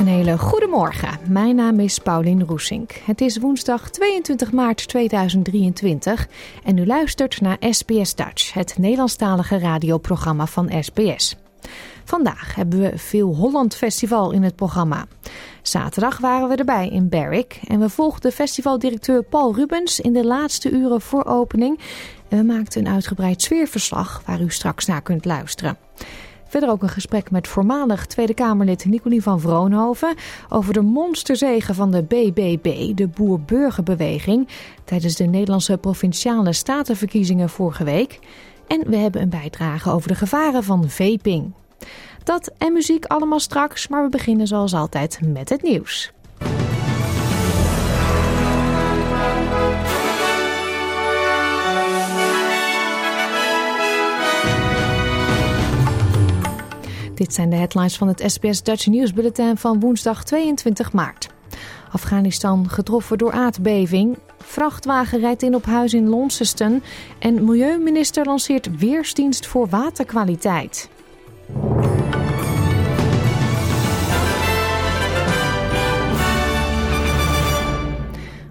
Een hele goede morgen. Mijn naam is Paulien Roesink. Het is woensdag 22 maart 2023 en u luistert naar SBS Dutch, het Nederlandstalige radioprogramma van SBS. Vandaag hebben we Veel Holland Festival in het programma. Zaterdag waren we erbij in Berwick en we volgden festivaldirecteur Paul Rubens in de laatste uren voor opening. En we maakten een uitgebreid sfeerverslag waar u straks naar kunt luisteren. Verder ook een gesprek met voormalig Tweede Kamerlid Nicolie van Vroonhoven over de monsterzegen van de BBB, de Boer-Burgerbeweging, tijdens de Nederlandse provinciale statenverkiezingen vorige week. En we hebben een bijdrage over de gevaren van vaping. Dat en muziek allemaal straks, maar we beginnen zoals altijd met het nieuws. Dit zijn de headlines van het SBS Dutch News Bulletin van woensdag 22 maart. Afghanistan getroffen door aardbeving. Vrachtwagen rijdt in op huis in Launceston. En milieuminister lanceert weersdienst voor waterkwaliteit.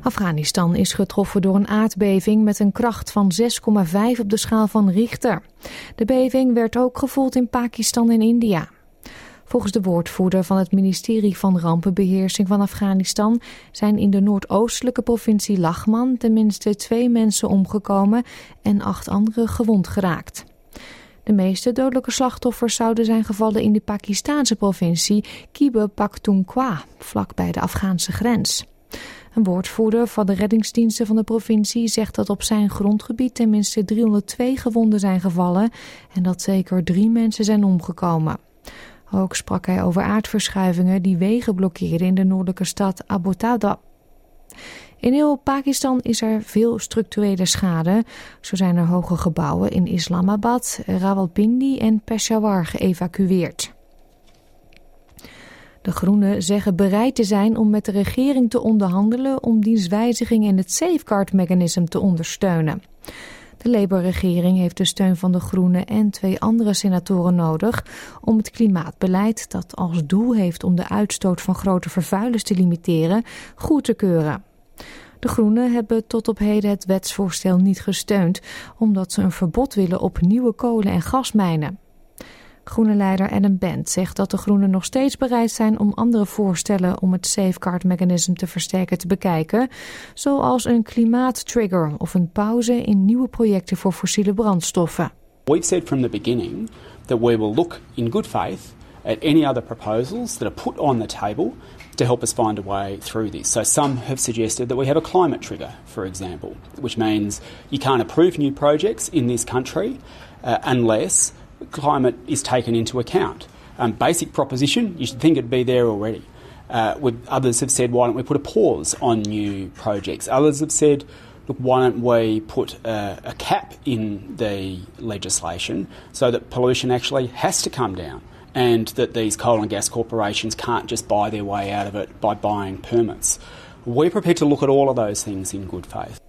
Afghanistan is getroffen door een aardbeving met een kracht van 6,5 op de schaal van Richter. De beving werd ook gevoeld in Pakistan en India. Volgens de woordvoerder van het ministerie van Rampenbeheersing van Afghanistan zijn in de noordoostelijke provincie Lachman tenminste twee mensen omgekomen en acht anderen gewond geraakt. De meeste dodelijke slachtoffers zouden zijn gevallen in de Pakistaanse provincie Khyber Pakhtunkhwa, vlakbij de Afghaanse grens. Een woordvoerder van de reddingsdiensten van de provincie zegt dat op zijn grondgebied tenminste 302 gewonden zijn gevallen en dat zeker drie mensen zijn omgekomen. Ook sprak hij over aardverschuivingen die wegen blokkeerden in de noordelijke stad Abbottabad. In heel Pakistan is er veel structurele schade. Zo zijn er hoge gebouwen in Islamabad, Rawalpindi en Peshawar geëvacueerd. De Groenen zeggen bereid te zijn om met de regering te onderhandelen om dienstwijziging en het safeguard mechanism te ondersteunen. De Labour-regering heeft de steun van de Groenen en twee andere senatoren nodig om het klimaatbeleid, dat als doel heeft om de uitstoot van grote vervuilers te limiteren, goed te keuren. De Groenen hebben tot op heden het wetsvoorstel niet gesteund, omdat ze een verbod willen op nieuwe kolen- en gasmijnen. Groene leider Adam Bent zegt dat de Groenen nog steeds bereid zijn om andere voorstellen om het safeguard mechanism te versterken te bekijken, zoals een klimaattrigger of een pauze in nieuwe projecten voor fossiele brandstoffen. We've said from the beginning that we will look in good faith at any other proposals that are put on the table to help us find a way through this. So some have suggested that we have a climate trigger, for example, which means you can't approve new projects in this country uh, unless climate is taken into account. Um, basic proposition, you should think it'd be there already. Uh, with, others have said, why don't we put a pause on new projects? Others have said, look, why don't we put a, a cap in the legislation so that pollution actually has to come down and that these coal and gas corporations can't just buy their way out of it by buying permits. We're prepared to look at all of those things in good faith.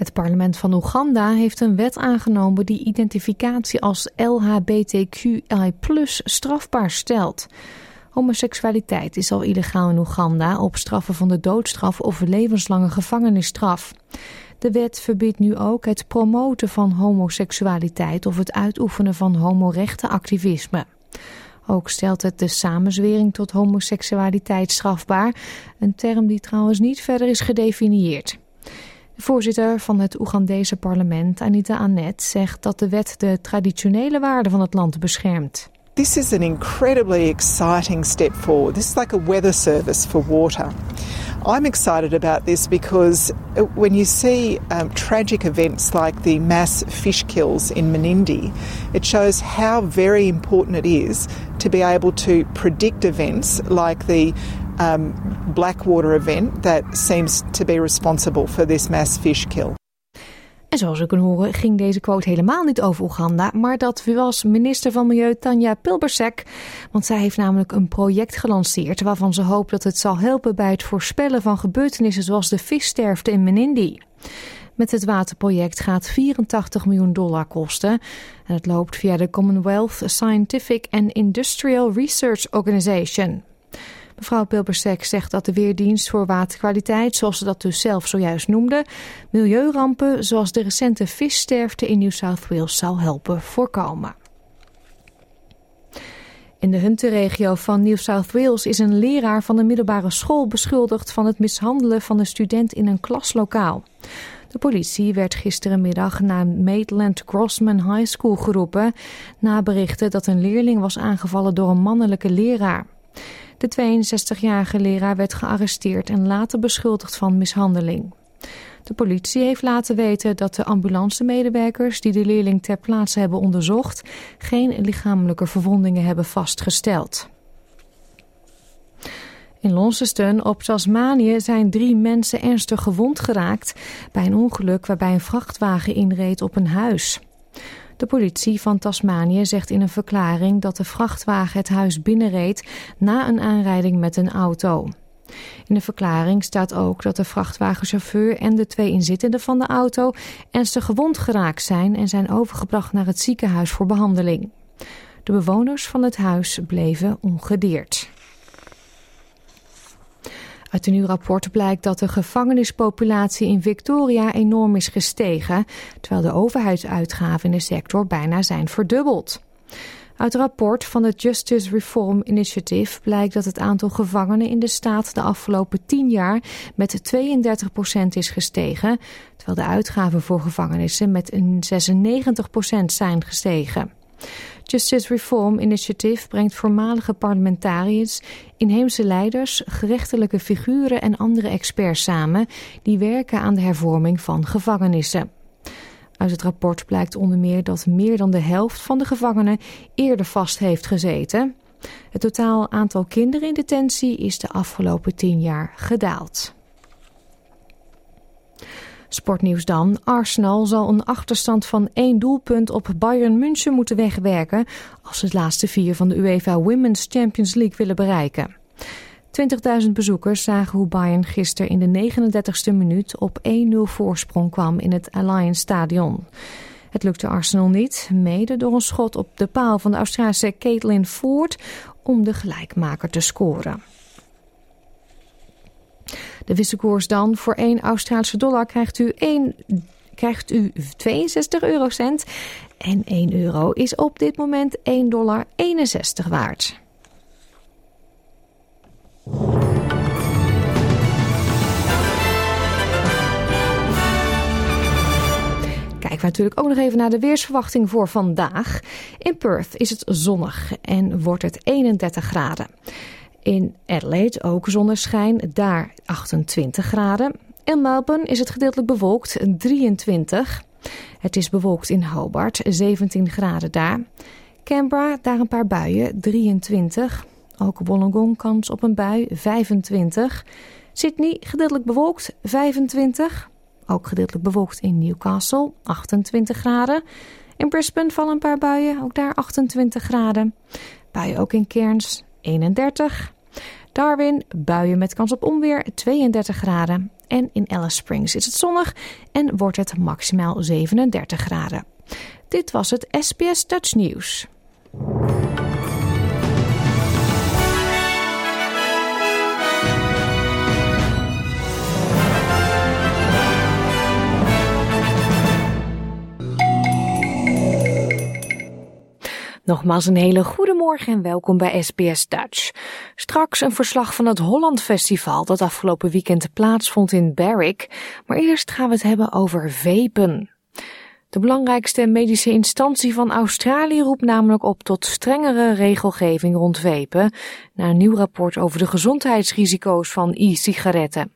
Het parlement van Oeganda heeft een wet aangenomen die identificatie als LHBTQI strafbaar stelt. Homoseksualiteit is al illegaal in Oeganda op straffen van de doodstraf of levenslange gevangenisstraf. De wet verbiedt nu ook het promoten van homoseksualiteit of het uitoefenen van homorechtenactivisme. Ook stelt het de samenzwering tot homoseksualiteit strafbaar, een term die trouwens niet verder is gedefinieerd. Voorzitter van het Oegandese parlement, Anita Annette, zegt dat de wet de traditionele waarden van het land beschermt. This is an incredibly exciting step forward. This is like a weather service for water. I'm excited about this because uh, when you see um, tragic events like the mass fish kills in Menindee, it shows how very important it is to be able to predict events like the um, Blackwater event that seems to be responsible for this mass fish kill. En zoals we kunnen horen ging deze quote helemaal niet over Oeganda, maar dat was minister van Milieu Tanja Pilbersek. Want zij heeft namelijk een project gelanceerd waarvan ze hoopt dat het zal helpen bij het voorspellen van gebeurtenissen zoals de vissterfte in Menindee. Met het waterproject gaat 84 miljoen dollar kosten. En het loopt via de Commonwealth Scientific and Industrial Research Organization. Mevrouw Pilbersek zegt dat de Weerdienst voor Waterkwaliteit, zoals ze dat dus zelf zojuist noemde, milieurampen zoals de recente vissterfte in New South Wales zou helpen voorkomen. In de Hunter-regio van New South Wales is een leraar van de middelbare school beschuldigd van het mishandelen van een student in een klaslokaal. De politie werd gisterenmiddag naar Maitland Grossman High School geroepen na berichten dat een leerling was aangevallen door een mannelijke leraar. De 62-jarige leraar werd gearresteerd en later beschuldigd van mishandeling. De politie heeft laten weten dat de ambulancemedewerkers die de leerling ter plaatse hebben onderzocht geen lichamelijke verwondingen hebben vastgesteld. In Launceston op Tasmanië zijn drie mensen ernstig gewond geraakt bij een ongeluk waarbij een vrachtwagen inreed op een huis. De politie van Tasmanië zegt in een verklaring dat de vrachtwagen het huis binnenreed na een aanrijding met een auto. In de verklaring staat ook dat de vrachtwagenchauffeur en de twee inzittenden van de auto ernstig gewond geraakt zijn en zijn overgebracht naar het ziekenhuis voor behandeling. De bewoners van het huis bleven ongedeerd. Uit een nieuw rapport blijkt dat de gevangenispopulatie in Victoria enorm is gestegen, terwijl de overheidsuitgaven in de sector bijna zijn verdubbeld. Uit het rapport van het Justice Reform Initiative blijkt dat het aantal gevangenen in de staat de afgelopen 10 jaar met 32% is gestegen, terwijl de uitgaven voor gevangenissen met een 96% zijn gestegen. Justice Reform Initiative brengt voormalige parlementariërs, inheemse leiders, gerechtelijke figuren en andere experts samen die werken aan de hervorming van gevangenissen. Uit het rapport blijkt onder meer dat meer dan de helft van de gevangenen eerder vast heeft gezeten. Het totaal aantal kinderen in detentie is de afgelopen tien jaar gedaald. Sportnieuws dan. Arsenal zal een achterstand van één doelpunt op Bayern München moeten wegwerken als ze het laatste vier van de UEFA Women's Champions League willen bereiken. 20.000 bezoekers zagen hoe Bayern gisteren in de 39e minuut op 1-0 voorsprong kwam in het Allianz Stadion. Het lukte Arsenal niet, mede door een schot op de paal van de Australische Caitlin Ford om de gelijkmaker te scoren. De wisselkoers dan. Voor 1 Australische dollar krijgt u, 1, krijgt u 62 eurocent. En 1 euro is op dit moment 1,61 dollar waard. Kijken we natuurlijk ook nog even naar de weersverwachting voor vandaag. In Perth is het zonnig en wordt het 31 graden. In Adelaide ook zonneschijn, daar 28 graden. In Melbourne is het gedeeltelijk bewolkt, 23. Het is bewolkt in Hobart, 17 graden daar. Canberra, daar een paar buien, 23. Ook Wollongong kans op een bui, 25. Sydney, gedeeltelijk bewolkt, 25. Ook gedeeltelijk bewolkt in Newcastle, 28 graden. In Brisbane vallen een paar buien, ook daar 28 graden. Buien ook in Cairns, 31. Darwin, buien met kans op onweer, 32 graden. En in Alice Springs is het zonnig en wordt het maximaal 37 graden. Dit was het SBS Dutch News. Nogmaals een hele goede morgen en welkom bij SBS Dutch. Straks een verslag van het Holland Festival dat afgelopen weekend plaatsvond in Berwick. Maar eerst gaan we het hebben over vapen. De belangrijkste medische instantie van Australië roept namelijk op tot strengere regelgeving rond vapen, na een nieuw rapport over de gezondheidsrisico's van e-sigaretten.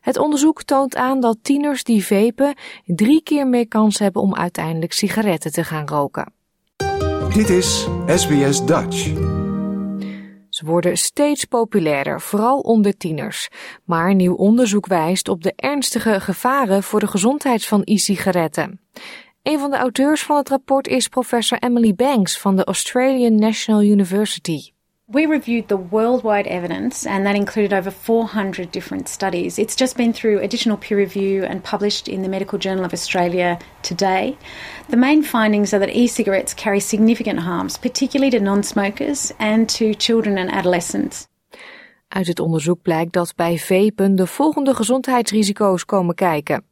Het onderzoek toont aan dat tieners die vapen drie keer meer kans hebben om uiteindelijk sigaretten te gaan roken. Dit is SBS Dutch. Ze worden steeds populairder, vooral onder tieners. Maar nieuw onderzoek wijst op de ernstige gevaren voor de gezondheid van e-sigaretten. Een van de auteurs van het rapport is professor Emily Banks van de Australian National University. We reviewed the worldwide evidence, and that included over 400 different studies. It's just been through additional peer review and published in the Medical Journal of Australia today. The main findings are that e cigarettes carry significant harms, particularly to non smokers and to children and adolescents. Uit het onderzoek blijkt dat bij vapen de volgende gezondheidsrisico's komen kijken: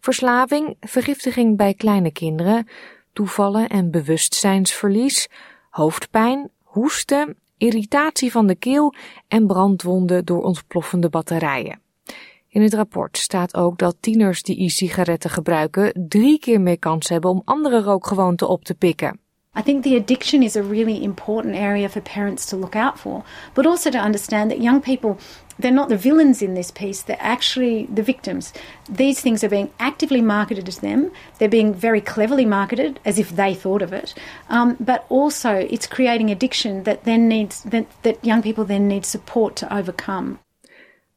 verslaving, vergiftiging bij kleine kinderen, toevallen en bewustzijnsverlies, hoofdpijn, hoesten, irritatie van de keel en brandwonden door ontploffende batterijen. In het rapport staat ook dat tieners die e-sigaretten gebruiken drie keer meer kans hebben om andere rookgewoonten op te pikken. I think the addiction is a really important area for parents to look out for, but also to understand that young people they're not the villains in this piece, they're actually the victims. These things are being actively marketed as them, they're being very cleverly marketed as if they thought of it, um, but also it's creating addiction that then needs that, that young people then need support to overcome.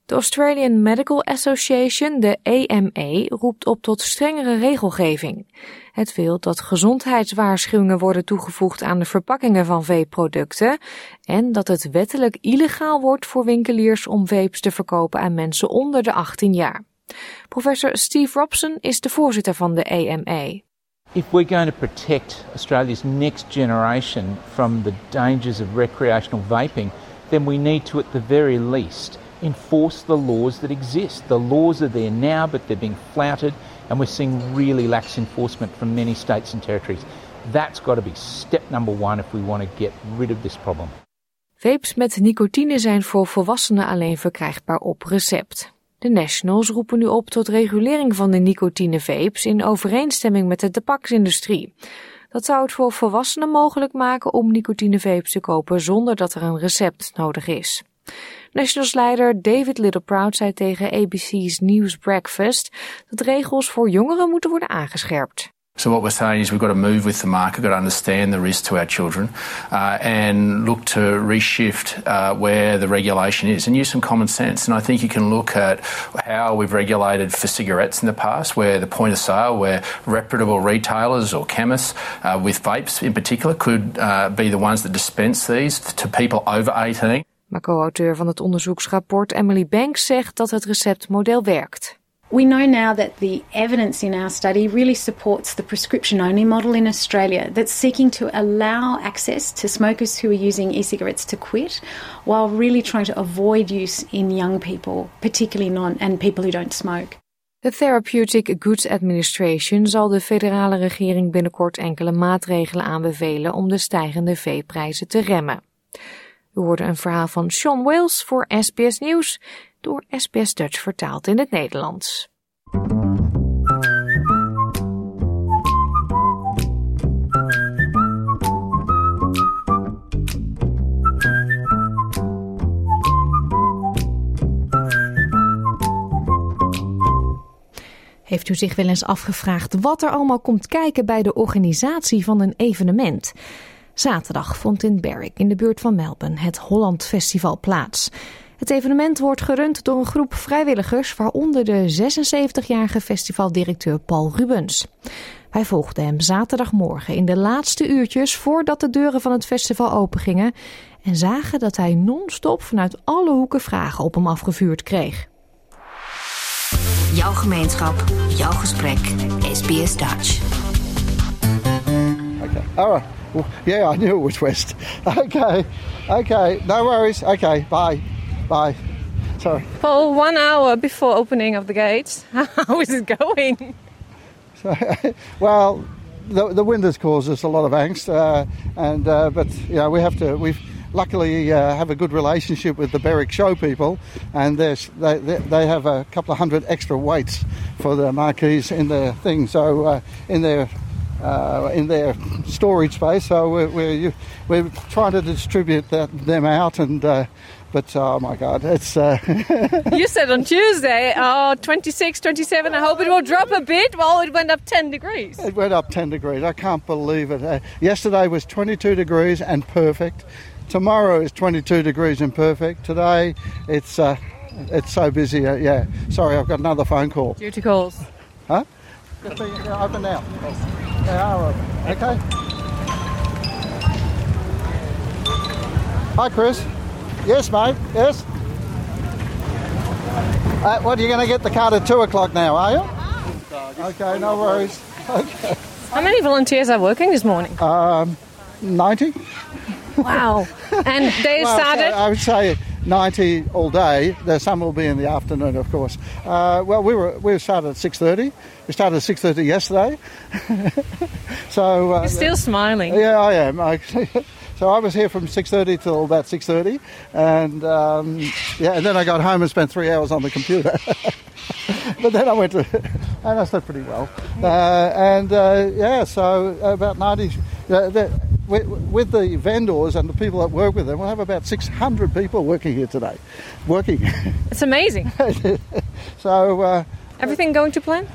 De Australian Medical Association, de AMA, roept op tot strengere regelgeving. Het wil dat gezondheidswaarschuwingen worden toegevoegd aan de verpakkingen van vape-producten en dat het wettelijk illegaal wordt voor winkeliers om vapes te verkopen aan mensen onder de 18 jaar. Professor Steve Robson is de voorzitter van de AMA. If we're going to protect Australia's next generation from the dangers of recreational vaping, then we need to, at the very least, enforce the laws that exist. The laws are there now, but they're being flouted, and we're seeing really lax enforcement from many states and territories. That's got to be step number one if we want to get rid of this problem. Vapes met nicotine zijn voor volwassenen alleen verkrijgbaar op recept. De Nationals roepen nu op tot regulering van de nicotine-vapes in overeenstemming met de tabaksindustrie. Dat zou het voor volwassenen mogelijk maken om nicotine-vapes te kopen zonder dat er een recept nodig is. Nationals-leider David Littleproud zei tegen ABC's News Breakfast dat regels voor jongeren moeten worden aangescherpt. So what we're saying is we've got to move with the market, we've got to understand the risk to our children, uh, and look to reshift uh, where the regulation is, and use some common sense. And I think you can look at how we've regulated for cigarettes in the past, where the point of sale, where reputable retailers or chemists uh, with vapes in particular could uh, be the ones that dispense these to people over 18. Maar co-auteur van het onderzoeksrapport Emily Banks zegt dat het receptmodel werkt. We know now that the evidence in our study really supports the prescription only model in Australia that's seeking to allow access to smokers who are using e cigarettes to quit while really trying to avoid use in young people, particularly non and people who don't smoke. De Therapeutic Goods Administration zal de federale regering binnenkort enkele maatregelen aanbevelen om de stijgende veeprijzen te remmen. We hoorden een verhaal van Sean Wales voor SBS Nieuws, door SBS Dutch vertaald in het Nederlands. Heeft u zich wel eens afgevraagd wat er allemaal komt kijken bij de organisatie van een evenement? Zaterdag vond in Berwick in de buurt van Melbourne het Holland Festival plaats. Het evenement wordt gerund door een groep vrijwilligers, waaronder de 76-jarige festivaldirecteur Paul Rubens. Wij volgden hem zaterdagmorgen in de laatste uurtjes voordat de deuren van het festival opengingen en zagen dat hij non-stop vanuit alle hoeken vragen op hem afgevuurd kreeg. Jouw gemeenschap, jouw gesprek, SBS Dutch. Okay. All right. Well, yeah, I knew it was west. Okay, okay, no worries. Okay, bye, bye. Sorry. Paul, one hour before opening of the gates, how is it going? So, well, the, the wind has caused us a lot of angst, uh, and uh, but you know we have to. We've luckily uh, have a good relationship with the Berwick Show people, and they they they have a couple of hundred extra weights for the marquees in their thing. So uh, in their uh, in their storage space. So we're, we're, we're trying to distribute that, them out and. Uh, but oh my God, it's. Uh, you said on Tuesday, oh, 26, 27. I hope it will drop a bit. Well, it went up 10 degrees. It went up 10 degrees. I can't believe it. Uh, yesterday was 22 degrees and perfect. Tomorrow is 22 degrees and perfect. Today, it's uh, it's so busy. Uh, yeah. Sorry, I've got another phone call. Duty calls. Huh? Just open now. They are open. Okay. Hi, Chris. Yes, mate. Yes. Uh, what are you going to get the card at two o'clock now? Are you? Okay, no worries. Okay. How many volunteers are working this morning? Um, ninety. Wow. And they Well, started. I would say 90 all day. There's some will be in the afternoon, of course. Uh, well, we were we started at 6:30. We started at 6:30 yesterday. so uh, You're still smiling. Yeah, I am. I, so I was here from 6:30 till about 6:30, and um, yeah, and then I got home and spent three hours on the computer. but then I went to, and I slept pretty well. Uh, and uh, yeah, so about 90. The, with, with the vendors and the people that work with them, we'll have about 600 people working here today. Working. It's amazing. so, uh, Everything going to plan?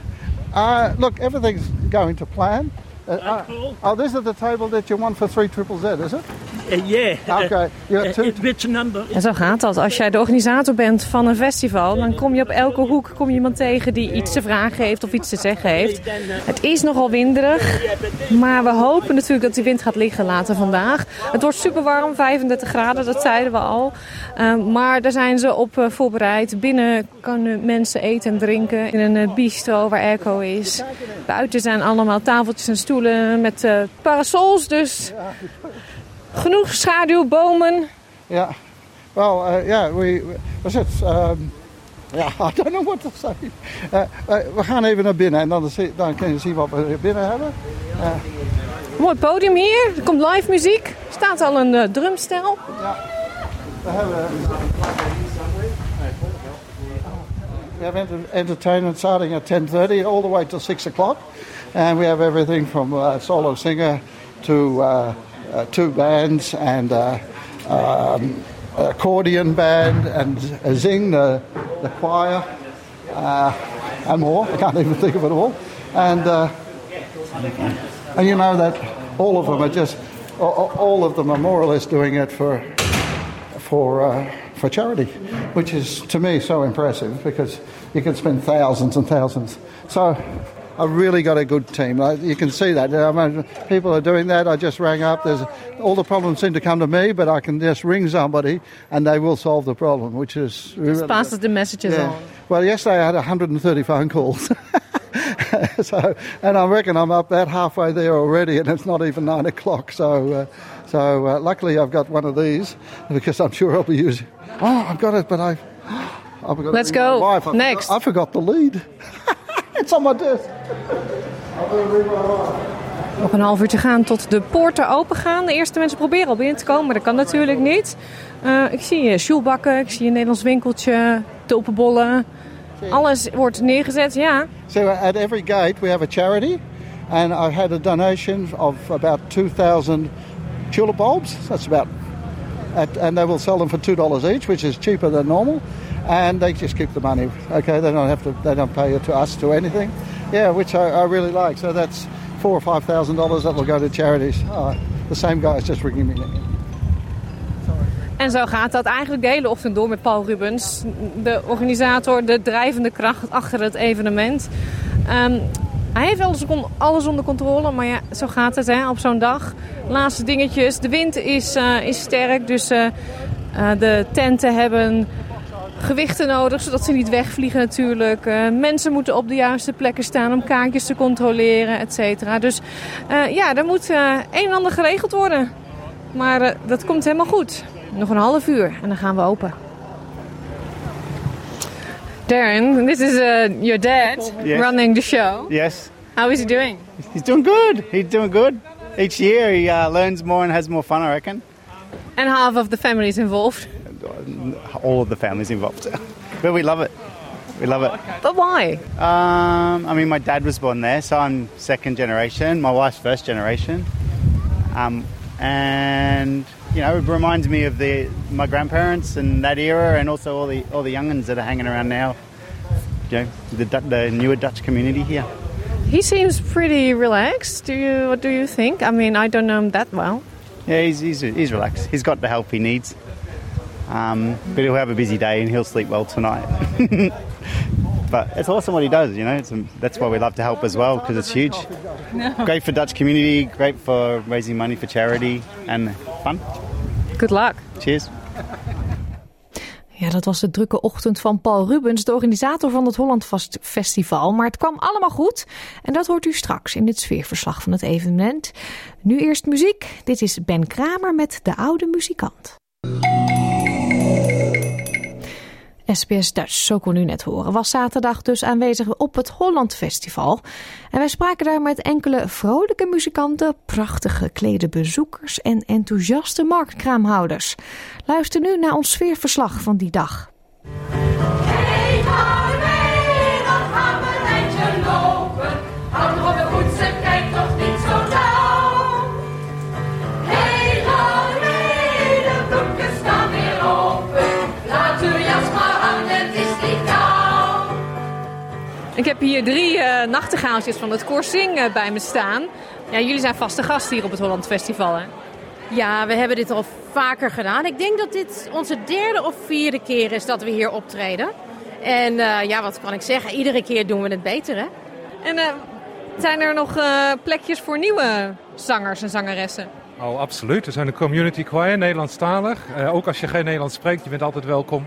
uh, look, everything's going to plan. Uh, uh, oh, this is the table that you want for 3 triple Z, is it? Uh, yeah. Okay. Two, Which number? En zo gaat dat. Als jij de organisator bent van een festival, dan kom je op elke hoek kom je iemand tegen die iets te vragen heeft of iets te zeggen heeft. Het is nogal winderig, maar we hopen natuurlijk dat die wind gaat liggen later vandaag. Het wordt super warm, 35 graden, dat zeiden we al. Uh, maar daar zijn ze op uh, voorbereid. Binnen kunnen mensen eten en drinken in een uh, bistro waar airco is. Buiten zijn allemaal tafeltjes en stoelen met parasols, dus genoeg schaduw, bomen. Ja. Well, uh, yeah, we, was het, um, ja, I don't know what to say. Uh, uh, we gaan even naar binnen en dan, zie- dan kun je zien wat we binnen hebben. Mooi podium hier. Er komt live muziek. Er staat al een drumstel. we hebben... We have enter- entertainment starting at 10.30 all the way till 6 o'clock. And we have everything from uh, solo singer to two bands and uh, um, accordion band and a zing, the, the choir, uh, and more. I can't even think of it all. And, uh, and you know that all of them are just, all of them are more or less doing it for, for, uh, for charity, which is to me so impressive because you can spend thousands and thousands. So I really got a good team. You can see that. I mean, people are doing that. I just rang up. There's all the problems seem to come to me, but I can just ring somebody and they will solve the problem, which is really Just passes the messages yeah. on. Well, yesterday I had 130 phone calls. so, and I reckon I'm up about halfway there already, and it's not even nine o'clock. So, uh, so uh, luckily I've got one of these because I'm sure I'll be using. Oh, I've got it, but I. I've got Let's it in my go. wife. I forgot- Next. I forgot the lead. it's my desk. Nog een half uur te gaan tot de poorten open gaan. De eerste mensen proberen al binnen te komen, maar dat kan natuurlijk niet. Eh, ik zie je sjoelbakken, ik zie een Nederlands winkeltje, tulpenbollen. Alles wordt neergezet, ja. So at every gate we have a charity, and I had a donation of about 2,000 tulip bulbs. That's about, at, and they will sell them for two dollars each, which is cheaper than normal, and they just keep the money. Okay, they don't have to, they don't pay it to us to anything. Yeah, which I, I really like. So that's four or five thousand dollars that will go to charities. Oh, the same guy is just ringing me. En zo gaat dat eigenlijk de hele ochtend door met Paul Rubens. De organisator, de drijvende kracht achter het evenement. Ehm, hij heeft alles, alles onder controle, maar ja, zo gaat het hè, op zo'n dag. Laatste dingetjes. De wind is, eh, is sterk, dus eh, eh, de tenten hebben gewichten nodig, zodat ze niet wegvliegen natuurlijk. Eh, mensen moeten op de juiste plekken staan om kaartjes te controleren, et cetera. Dus eh, ja, er moet eh, een en ander geregeld worden. Maar dat komt helemaal goed. Nog een half uur en dan gaan we open. Darren, this is uh, your dad Yes. running the show. Yes. How is he doing? He's doing good. He's doing good. Each year he uh, learns more and has more fun, I reckon. And half of the family is involved. All of the families involved. but we love it. We love it. But why? Um, I mean, my dad was born there, so I'm second generation. My wife's first generation. Um, and you know, it reminds me of the my grandparents and that era, and also all the all the youngins that are hanging around now. You know, the, the newer Dutch community here. He seems pretty relaxed. Do you? What do you think? I mean, I don't know him that well. Yeah, he's, he's, he's relaxed. He's got the help he needs. Um, but he'll have a busy day and he'll sleep well tonight. but it's awesome what he does, you know. It's, that's why we love to help as well because it's huge. Great for Dutch community, great for raising money for charity and fun. Good luck. Cheers. Ja, dat was de drukke ochtend van Paul Rubens, de organisator van het Holland Vast Festival. Maar het kwam allemaal goed en dat hoort u straks in het sfeerverslag van het evenement. Nu eerst muziek. Dit is Ben Kramer met De Oude Muzikant. SBS Dutch, zo kon u net horen, was zaterdag dus aanwezig op het Holland Festival. En wij spraken daar met enkele vrolijke muzikanten, prachtig geklede bezoekers en enthousiaste marktkraamhouders. Luister nu naar ons sfeerverslag van die dag. Ik heb hier drie eh nachtegaaltjes van het Korsing eh, bij me staan. Ja, jullie zijn vaste gast hier op het Holland Festival, hè? Ja, we hebben dit al vaker gedaan. Ik denk dat dit onze derde of vierde keer is dat we hier optreden. En eh, ja, wat kan ik zeggen? Iedere keer doen we het beter, hè? En eh, zijn er nog eh, plekjes voor nieuwe zangers en zangeressen? Oh, absoluut. Er zijn een community choir, Nederlandstalig. Eh, ook als je geen Nederlands spreekt, je bent altijd welkom.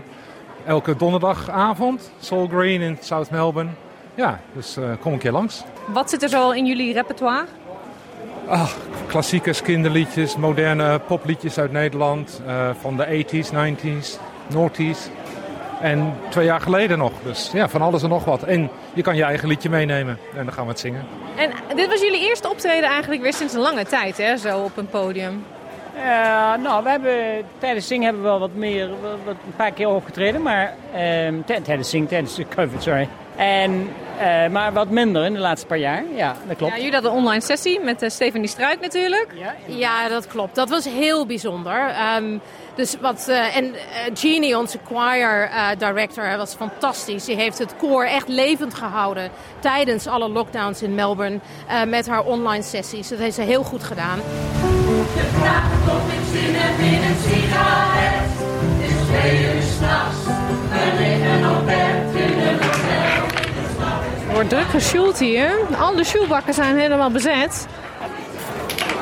Elke donderdagavond, Soul Green in South Melbourne. Ja, dus eh, kom een keer langs. Wat zit er zo in jullie repertoire? Ah, klassiekers, kinderliedjes, moderne popliedjes uit Nederland. eh, van de 80s, 90s, noughties. En twee jaar geleden nog. Dus ja, van alles en nog wat. En je kan je eigen liedje meenemen. En dan gaan we het zingen. En dit was jullie eerste optreden eigenlijk weer sinds een lange tijd, hè? Zo op een podium. Ja, nou, we hebben tijdens zingen hebben we wel wat meer, wat, wat- een paar keer opgetreden, maar ehm, tij- tijdens zingen, tijdens de COVID, sorry. En, eh, maar wat minder in de laatste paar jaar, ja, dat klopt. Ja, jullie hadden een online sessie met uh, Stephanie Struik natuurlijk. Ja, dat klopt. Dat was heel bijzonder. Ehm, dus wat, eh, en eh, Jeannie, onze choir eh, director, was fantastisch. Die heeft het koor echt levend gehouden tijdens alle lockdowns in Melbourne eh, met haar online sessies. Dat heeft ze heel goed gedaan. Er wordt druk gesjoeld hier. Alle sjoelbakken zijn helemaal bezet.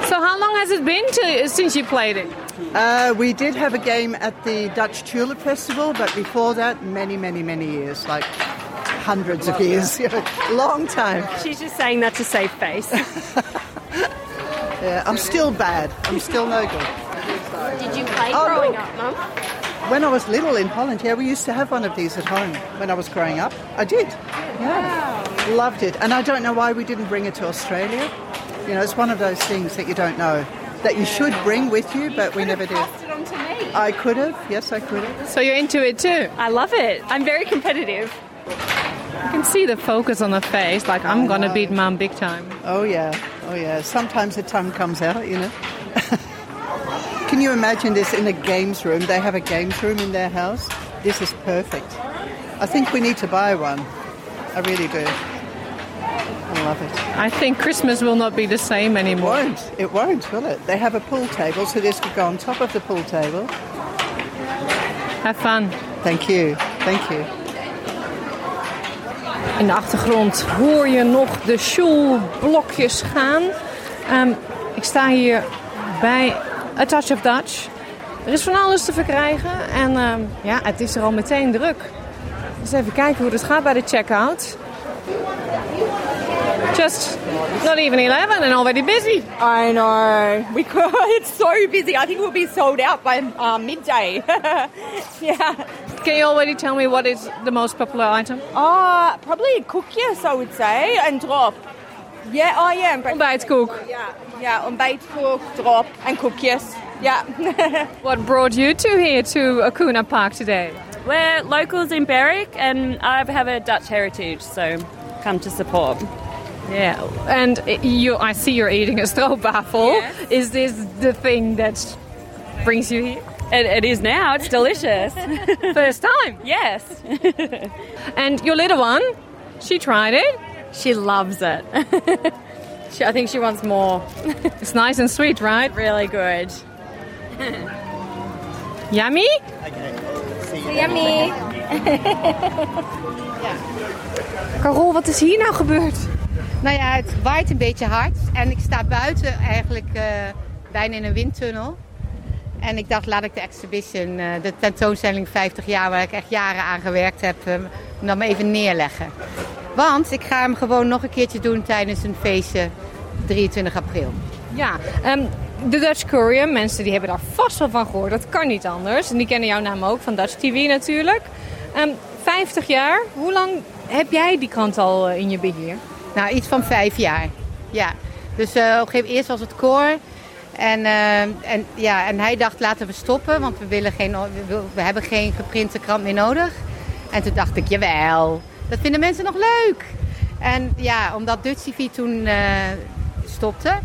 So how long has it been to, since you played it? Uh, we did have a game at the Dutch Tulip Festival, but before that, many, many, many years, like hundreds of years, long time. She's just saying that to save face. Yeah, I'm still bad. I'm still no good. Did you play Oh, growing look. up, Mum? When I was little in Holland, yeah, we used to have one of these at home when I was growing up. I did. Yeah. Loved it. And I don't know why we didn't bring it to Australia. You know, it's one of those things that you don't know that you should bring with you, but we never did. Passed it on to me. I could have. Yes, I could have. So you're into it too? I love it. I'm very competitive. You can see the focus on the face, like I'm gonna beat mom big time. Oh yeah, oh yeah. Sometimes the tongue comes out, you know. Can you imagine this in a games room? They have a games room in their house. This is perfect. I think we need to buy one. I really do. I love it. I think Christmas will not be the same anymore. It won't. It won't, will it? They have a pool table, so this could go on top of the pool table. Have fun. Thank you. Thank you. In de achtergrond hoor je nog de sjoelblokjes gaan. Ehm, ik sta hier bij A Touch of Dutch. Er is van alles te verkrijgen en ehm, ja, het is er al meteen druk. Dus even kijken hoe het gaat bij de checkout. Just not even 11 and already busy. I know. We could, it's so busy. I think we'll be sold out by uh, midday. yeah. Can you already tell me what is the most popular item? Uh, probably koekjes, I would say, and drop. Ja, oh ja. Een ontbijtkoek. Ja, ja, ontbijtkoek erop en koekjes. Ja. What brought you two here to Akuna Park today? We're locals in Berwick and I have a Dutch heritage, so come to support. Yeah, and you, I see you're eating a stroopwafel. Is this the thing that brings you here? It, it is now. It's delicious. First time? Yes. and your little one, she tried it. She loves it. she, I think she wants more. it's nice and sweet, right? Really good. Yummy? Yummy. Carol, wat is hier nou gebeurd? Nou ja, het waait een beetje hard en ik sta buiten eigenlijk uh, bijna in een windtunnel. En ik dacht, laat ik de exhibition, uh, de tentoonstelling 50 jaar, waar ik echt jaren aan gewerkt heb, uh, dan even neerleggen. Want ik ga hem gewoon nog een keertje doen tijdens een feestje 23 april. Ja, um, de Dutch Courier, mensen die hebben daar vast wel van gehoord. Dat kan niet anders. En die kennen jouw naam ook van Dutch TV natuurlijk. Um, 50 jaar, hoe lang heb jij die krant al in je beheer? Nou, iets van vijf jaar. Ja. Dus uh, op een gegeven moment eerst was het koor. En, uh, en, ja, en hij dacht, laten we stoppen, want we, willen geen, we, hebben geen geprinte krant meer nodig. En toen dacht ik, jawel, dat vinden mensen nog leuk. En ja, omdat Dutch TV toen uh, stopte,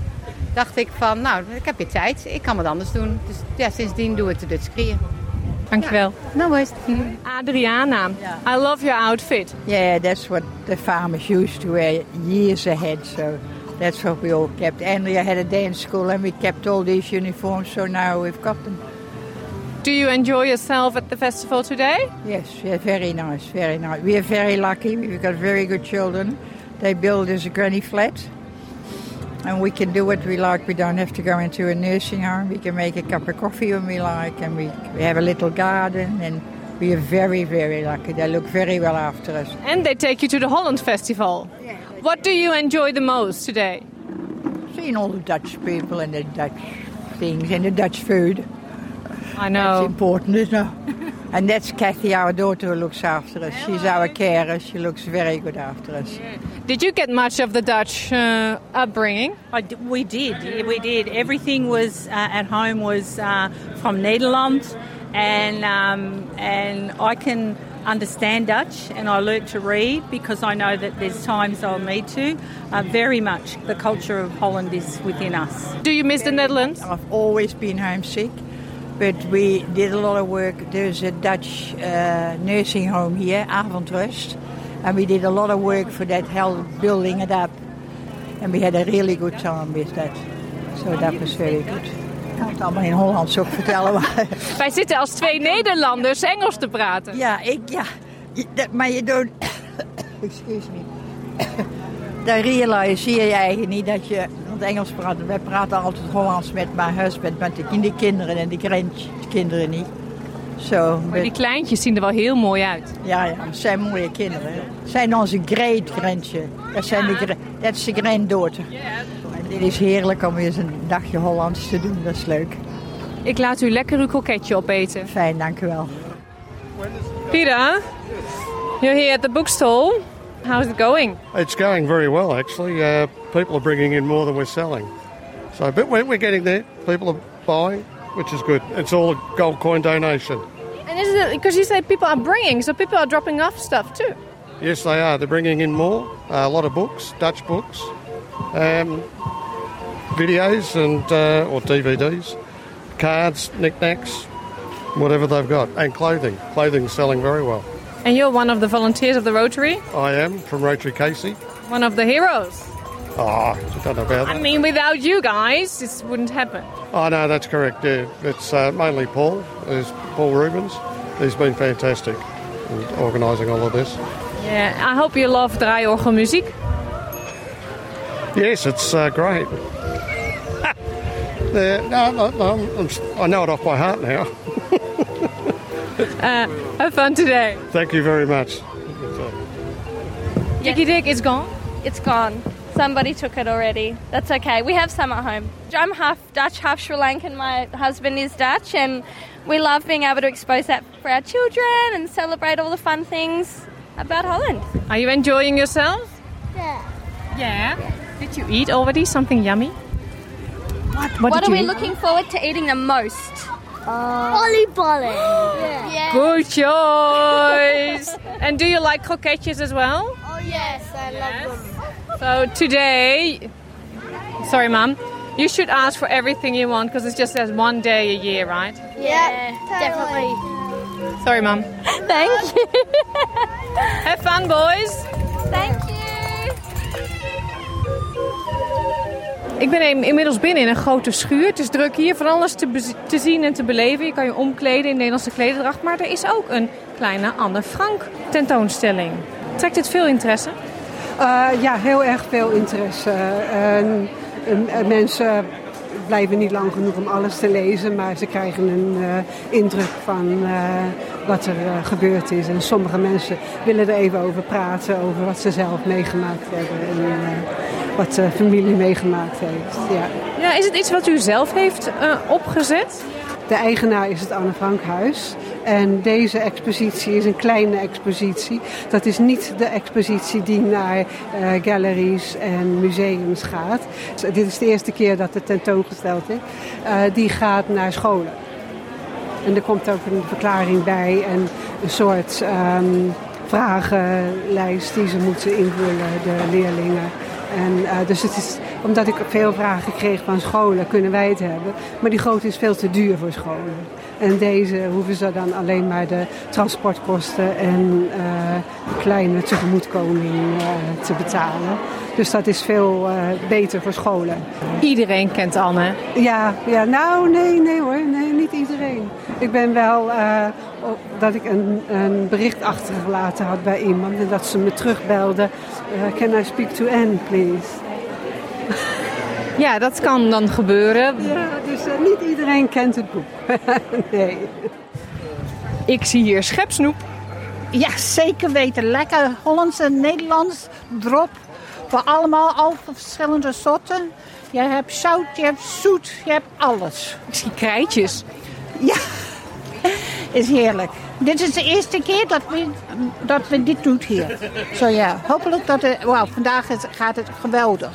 dacht ik van, nou, ik heb weer tijd. Ik kan wat anders doen. Dus ja, sindsdien doe ik de Dutch. Dankjewel. No worries. Adriana, I love your outfit. Yeah, that's what the farmers used to wear years ahead. So that's what we all kept. Andrea had a dance school and we kept all these uniforms. So now we've got them. Do you enjoy yourself at the festival today? Yes, yeah, very nice, very nice. We are very lucky. We've got very good children. They build us a granny flat. And we can do what we like. We don't have to go into a nursing home. We can make a cup of coffee when we like. And we, we have a little garden. And we are very, very lucky. They look very well after us. And they take you to the Holland Festival. Yeah, what do you enjoy the most today? Seeing all the Dutch people and the Dutch things and the Dutch food. I know. It's important, isn't it? And that's Kathy, our daughter, who looks after us. She's our carer. She looks very good after us. Did you get much of the Dutch uh, upbringing? I d- we did. We did. Everything was uh, at home was uh, from Nederland, and um, and I can understand Dutch, and I learnt to read because I know that there's times I'll need to. Uh, very much, the culture of Holland is within us. Do you miss the Netherlands? I've always been homesick. But we did a lot of work. There's a Dutch uh, nursing home here, Avondrust. And we did a lot of work for that, help building it up. And we had a really good time with that. So that was very good. Ik kan het allemaal in Hollands ook vertellen. Maar... Wij zitten als twee Nederlanders Engels te praten. Ja, ik, ja. Maar je doet... Excuse me. Dan realiseer je eigenlijk niet dat je Engels praat. Wij praten altijd Hollands met mijn husband, met de, kinderen en die grandkinderen niet. So, maar die kleintjes zien er wel heel mooi uit. Ja, ja, het zijn mooie kinderen. Het zijn onze great grandje. Dat, zijn de, dat is de granddochter. En dit is heerlijk om eens een dagje Hollands te doen, dat is leuk. Ik laat u lekker uw kroketje opeten. Fijn, dank u wel. Peter, you're here at the bookstall. How's it going? It's going very well, actually. Uh, people are bringing in more than we're selling. So, but we're, we're getting there. People are buying, which is good. It's all a gold coin donation. And is it because you say people are bringing, so people are dropping off stuff too? Yes, they are. They're bringing in more. Uh, a lot of books, Dutch books, um, videos, and uh, or DVDs, cards, knickknacks, whatever they've got, and clothing. Clothing's selling very well. And you're one of the volunteers of the Rotary? I am from Rotary Casey. One of the heroes? Oh, I don't know about that. I mean, without you guys, this wouldn't happen. Oh, no, that's correct. Yeah. It's uh, mainly Paul. There's Paul Rubens. He's been fantastic in organising all of this. Yeah, I hope you love draaiorgel music. Yes, it's uh, great. yeah, no, no, no, I'm, I know it off by heart now. uh, have fun today. Thank you very much. Dicky Dick is gone? It's gone. Somebody took it already. That's okay. We have some at home. I'm half Dutch, half Sri Lankan. My husband is Dutch, and we love being able to expose that for our children and celebrate all the fun things about Holland. Are you enjoying yourself? Yeah. Yeah. Did you eat already something yummy? What, What, did are we eat? looking forward to eating the most? Uh, volleyball. Yeah. Good choice. and do you like croquetjes as well? Oh yes, I love them. So today, sorry, mom, you should ask for everything you want because it's just there's one day a year, right? Yeah, definitely. Sorry, mom. Thank you. Have fun, boys. Thank you. Ik ben in- inmiddels binnen in een grote schuur. Het is druk hier, van alles te, te zien en te beleven. Je kan je omkleden in Nederlandse klederdracht. Maar er is ook een kleine Anne Frank tentoonstelling. Trekt dit veel interesse? Eh, ja, heel erg veel interesse. En, en- en mensen blijven niet lang genoeg om alles te lezen, maar ze krijgen een eh, indruk van eh, wat er eh, gebeurd is. En sommige mensen willen er even over praten, over wat ze zelf meegemaakt hebben en eh, wat de familie meegemaakt heeft. Ja. Ja, is het iets wat u zelf heeft eh, opgezet? De eigenaar is het Anne Frankhuis. En deze expositie is een kleine expositie. Dat is niet de expositie die naar eh, galleries en museums gaat. Dus dit is de eerste keer dat het tentoongesteld is. Eh, die gaat naar scholen. En er komt ook een verklaring bij en een soort ehm, vragenlijst die ze moeten invullen, de leerlingen. En, eh, dus het is, omdat ik veel vragen kreeg van scholen, kunnen wij het hebben. Maar die grote is veel te duur voor scholen. En deze hoeven ze dan alleen maar de transportkosten en eh, kleine tegemoetkoming eh, te betalen. Dus dat is veel eh, beter voor scholen. Iedereen kent Anne. Ja, ja, nou nee, nee hoor, nee, niet iedereen. Ik ben wel dat ik een, een bericht achtergelaten had bij iemand en dat ze me terugbelde. can I speak to Anne, please? Ja, dat kan dan gebeuren. Ja, dus eh, niet iedereen kent het boek. nee. Ik zie hier schepsnoep. Ja, zeker weten. Lekker Hollands en Nederlands drop. Voor allemaal al verschillende soorten. Je hebt zout, je hebt zoet, je hebt alles. Ik zie krijtjes. Ja, is heerlijk. Dit is de eerste keer dat we, dat we dit doen hier. Zo ja, hopelijk dat het... Wauw, vandaag is, gaat het geweldig.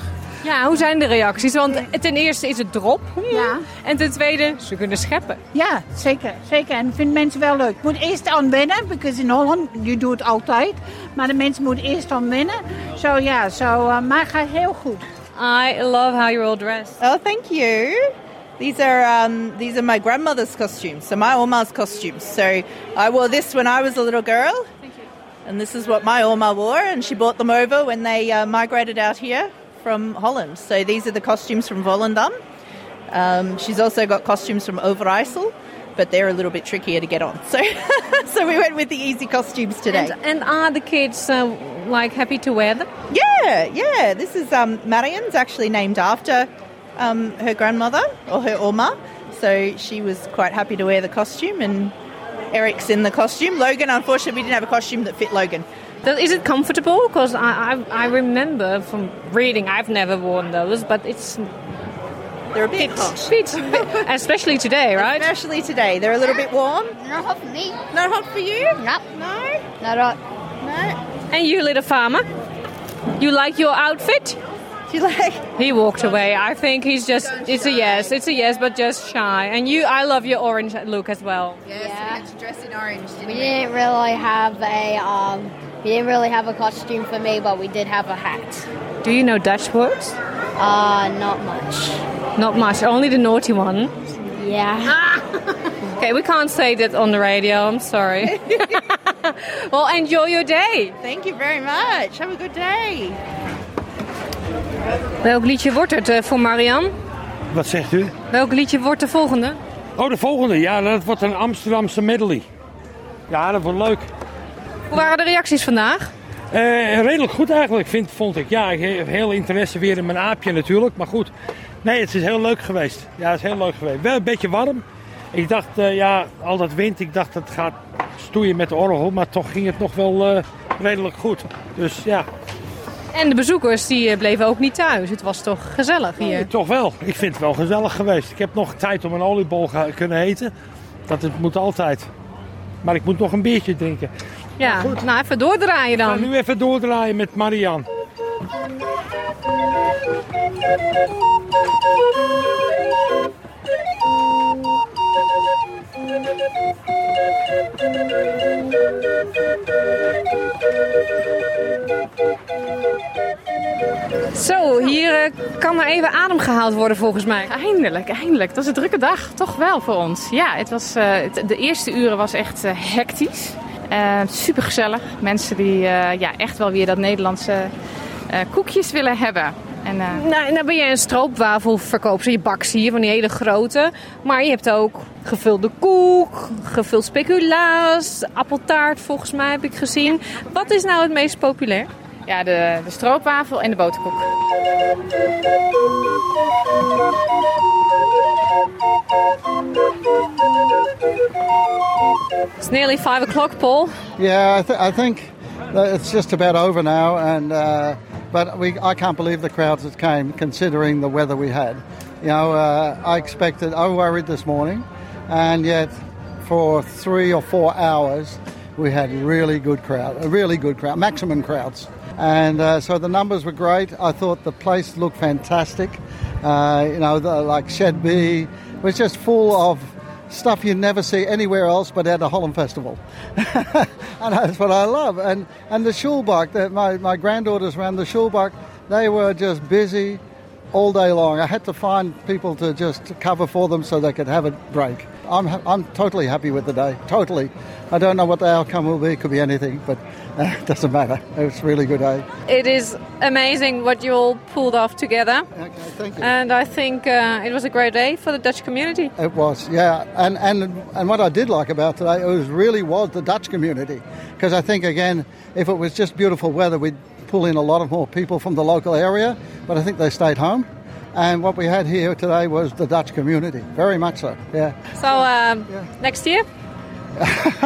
Ja, hoe zijn de reacties? Want ten eerste is het drop. Ja. En ten tweede, ze kunnen scheppen. Ja, zeker. zeker. En vinden mensen wel leuk. Moet eerst aan wennen, because in Holland, je doet het altijd. Maar de mensen moeten eerst aan wennen. Zo ja, zo, uh, maar gaat heel goed. I love how you're all dressed. Oh, thank you. These are um, these are my grandmother's costumes, so my Oma's costumes. So I wore this when I was a little girl, and this is what my Oma wore, and she brought them over when they uh, migrated out here from Holland. So these are the costumes from Volendam. Um, she's also got costumes from Overijssel, but they're a little bit trickier to get on. So, so we went with the easy costumes today. And, and are the kids uh, like happy to wear them? Yeah, yeah. This is um, Marian's actually named after um, her grandmother or her Oma, so she was quite happy to wear the costume. And Eric's in the costume. Logan, unfortunately, we didn't have a costume that fit Logan. Does- Is it comfortable? Because I, I, I remember from reading, I've never worn those, but it's They're a bit hot. bit, especially today, right? Especially today. They're a little bit warm. Not hot for me. Not hot for you? Nope. No? Not hot. No? And you, little farmer, you like your outfit? Do you like? He walked away. I think he's just. It's a yes. It's a yes, but just shy. And you, I love your orange look as well. Yes, we had to dress in orange. we didn't really have a um, we didn't really have a costume for me, but we did have a hat. Do you know Dutch words? Uh, not much. Not much. Only the naughty one. Yeah. Okay, we can't say that on the radio. I'm sorry. well, enjoy your day. Thank you very much. Have a good day. Welk liedje wordt het eh, voor Marian? Wat zegt u? Welk liedje wordt de volgende? Oh, de volgende. Ja, dat wordt een Amsterdamse medley. Ja, dat wordt leuk. Hoe waren de reacties vandaag? Eh, redelijk goed eigenlijk, vind, vond ik. Ja, ik heb heel interesse weer in mijn aapje natuurlijk. Maar goed, nee, het is heel leuk geweest. Ja, het is heel leuk geweest. Wel een beetje warm. Ik dacht, eh, ja, al dat wind, ik dacht dat gaat stoeien met de orgel. Maar toch ging het nog wel eh, redelijk goed. Dus ja, En de bezoekers die bleven ook niet thuis. Het was toch gezellig hier. Nee, toch wel. Ik vind het wel gezellig geweest. Ik heb nog tijd om een oliebol kunnen eten. Dat het moet altijd. Maar ik moet nog een biertje drinken. Ja, nou even doordraaien Ik ga dan. nu even doordraaien met Marian. Zo, hier eh, kan er even adem gehaald worden volgens mij. Eindelijk, eindelijk. Dat is een drukke dag, toch wel voor ons. Ja, het was, eh, het- de eerste uren was echt eh, hectisch. Super gezellig. Mensen die eh, ja, echt wel weer dat Nederlandse eh, koekjes willen hebben. En, eh, Nou, nou ben jij een stroopwafelverkoopster. Je bakt hier van die hele grote. Maar je hebt ook gevulde koek, gevuld speculaas, appeltaart volgens mij heb ik gezien. Wat is nou het meest populair? Ja, de, de stroopwafel en de boterkoek. It's nearly five o'clock, Paul. Yeah, I, th- I think it's just about over now, and uh, but we I can't believe the crowds that came, considering the weather we had. You know, uh, I expected, I worried this morning, and yet for three or four hours we had really good crowd, a really good crowd, maximum crowds, and uh, so the numbers were great. I thought the place looked fantastic. Uh, you know, the, like Shed B was just full of stuff you'd never see anywhere else but at a Holland Festival. and that's what I love. And and the Schulbach, that my, my granddaughters ran the Schulbach, they were just busy all day long. I had to find people to just cover for them so they could have a break. I'm, I'm totally happy with the day, totally. I don't know what the outcome will be, it could be anything, but it doesn't matter. It was really good day. It is amazing what you all pulled off together. Okay, thank you. And I think uh, it was a great day for the Dutch community. It was, yeah, and and and what I did like about today, it was really was the Dutch community, because I think again, if it was just beautiful weather, we'd pull in a lot of more people from the local area, but I think they stayed home. And what we had here today was the Dutch community, very much so. Yeah. So um, next year,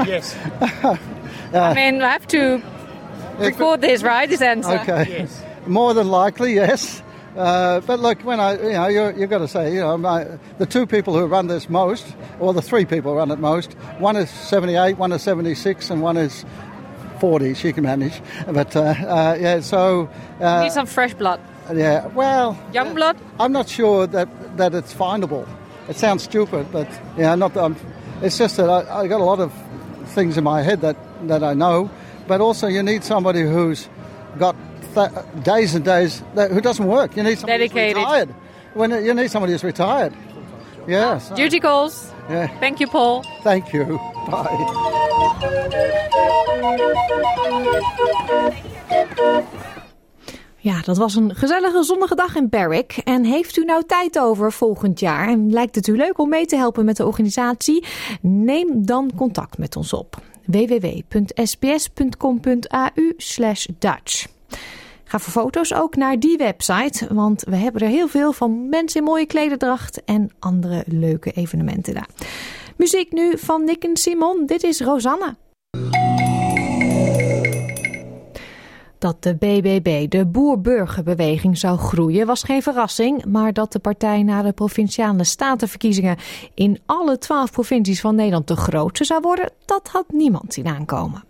yes. I mean, I have to record this, right? This answer. Okay. More than likely, yes. Uh, but look, when I, you know, you you've got to say, you know, my, the two people who run this most, or the three people who run it most, one is 78, one is 76, and one is 40. She can manage. But uh, uh, yeah, so. Uh, Need some fresh blood. yeah, well. Young blood? I'm not sure that, that it's findable. It sounds stupid, but yeah, not that I'm, it's just that I, I got a lot of things in my head that, that I know, but also you need somebody who's got th- days and days that, who doesn't work. You need somebody Dedicated. who's retired. When you need somebody who's retired. Yeah. so- Duty calls. Yeah. Thank you, Paul. Thank you. Bye. Ja, dat was een gezellige zonnige dag in Berwick. En heeft u nou tijd over volgend jaar en lijkt het u leuk om mee te helpen met de organisatie? Neem dan contact met ons op. www.sbs.com.au Dutch. Ga voor foto's ook naar die website, want we hebben er heel veel van mensen in mooie klederdracht en andere leuke evenementen daar. Muziek nu van Nick en Simon. Dit is Rosanne. Dat de BBB, de Boer-Burgerbeweging, zou groeien was geen verrassing. Maar dat de partij na de provinciale statenverkiezingen in alle twaalf provincies van Nederland de grootste zou worden, dat had niemand zien aankomen.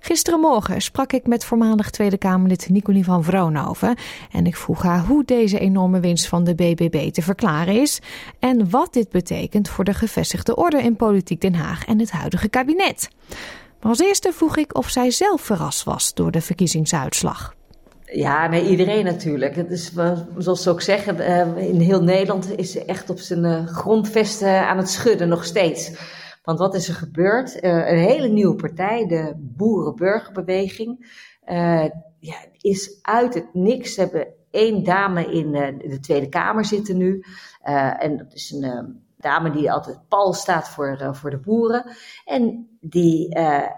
Gisterenmorgen sprak ik met voormalig Tweede Kamerlid Nicolie van Vroonhoven. En ik vroeg haar hoe deze enorme winst van de BBB te verklaren is. En wat dit betekent voor de gevestigde orde in politiek Den Haag en het huidige kabinet. Maar als eerste vroeg ik of zij zelf verrast was door de verkiezingsuitslag. Ja, nee, iedereen natuurlijk. Het is, zoals ze ook zeggen, eh, in heel Nederland is ze echt op zijn eh, grondvesten aan het schudden nog steeds. Want wat is er gebeurd? Eh, een hele nieuwe partij, de Boerenburgerbeweging, eh, is uit het niks. Ze hebben één dame in eh, de Tweede Kamer zitten nu. Eh, en dat is een eh, dame die altijd pal staat voor, eh, voor de boeren. En die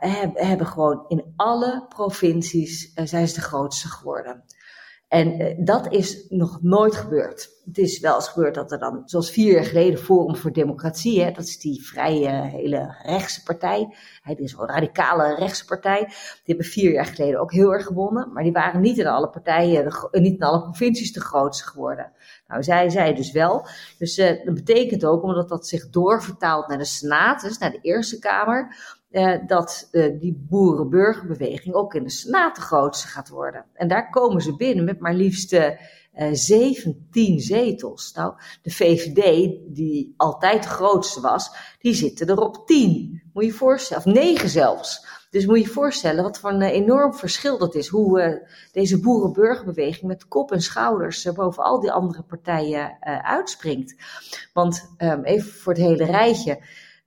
heb- hebben gewoon in alle provincies, eh, zijn ze de grootste geworden. En eh, dat is nog nooit gebeurd. Het is wel eens gebeurd dat er dan, zoals vier jaar geleden, Forum voor Democratie, hè, dat is die vrije, hele rechtse partij, hè, die is een radicale rechtse partij, die hebben vier jaar geleden ook heel erg gewonnen, maar die waren niet in alle partijen, niet in alle provincies de grootste geworden. Nou, zij zei dus wel. Dus eh, dat betekent ook, omdat dat zich doorvertaalt naar de Senaat, dus naar de Eerste Kamer, uh, dat uh, die boerenburgerbeweging ook in de Senaat de grootste gaat worden. En daar komen ze binnen met maar liefst uh, 17 zetels. Nou, de VVD, die altijd de grootste was, die zitten er op 10. Moet je je voorstellen, of 9 zelfs. Dus moet je je voorstellen wat voor een enorm verschil dat is. Hoe uh, deze boerenburgerbeweging met kop en schouders boven al die andere partijen uh, uitspringt. Want um, even voor het hele rijtje.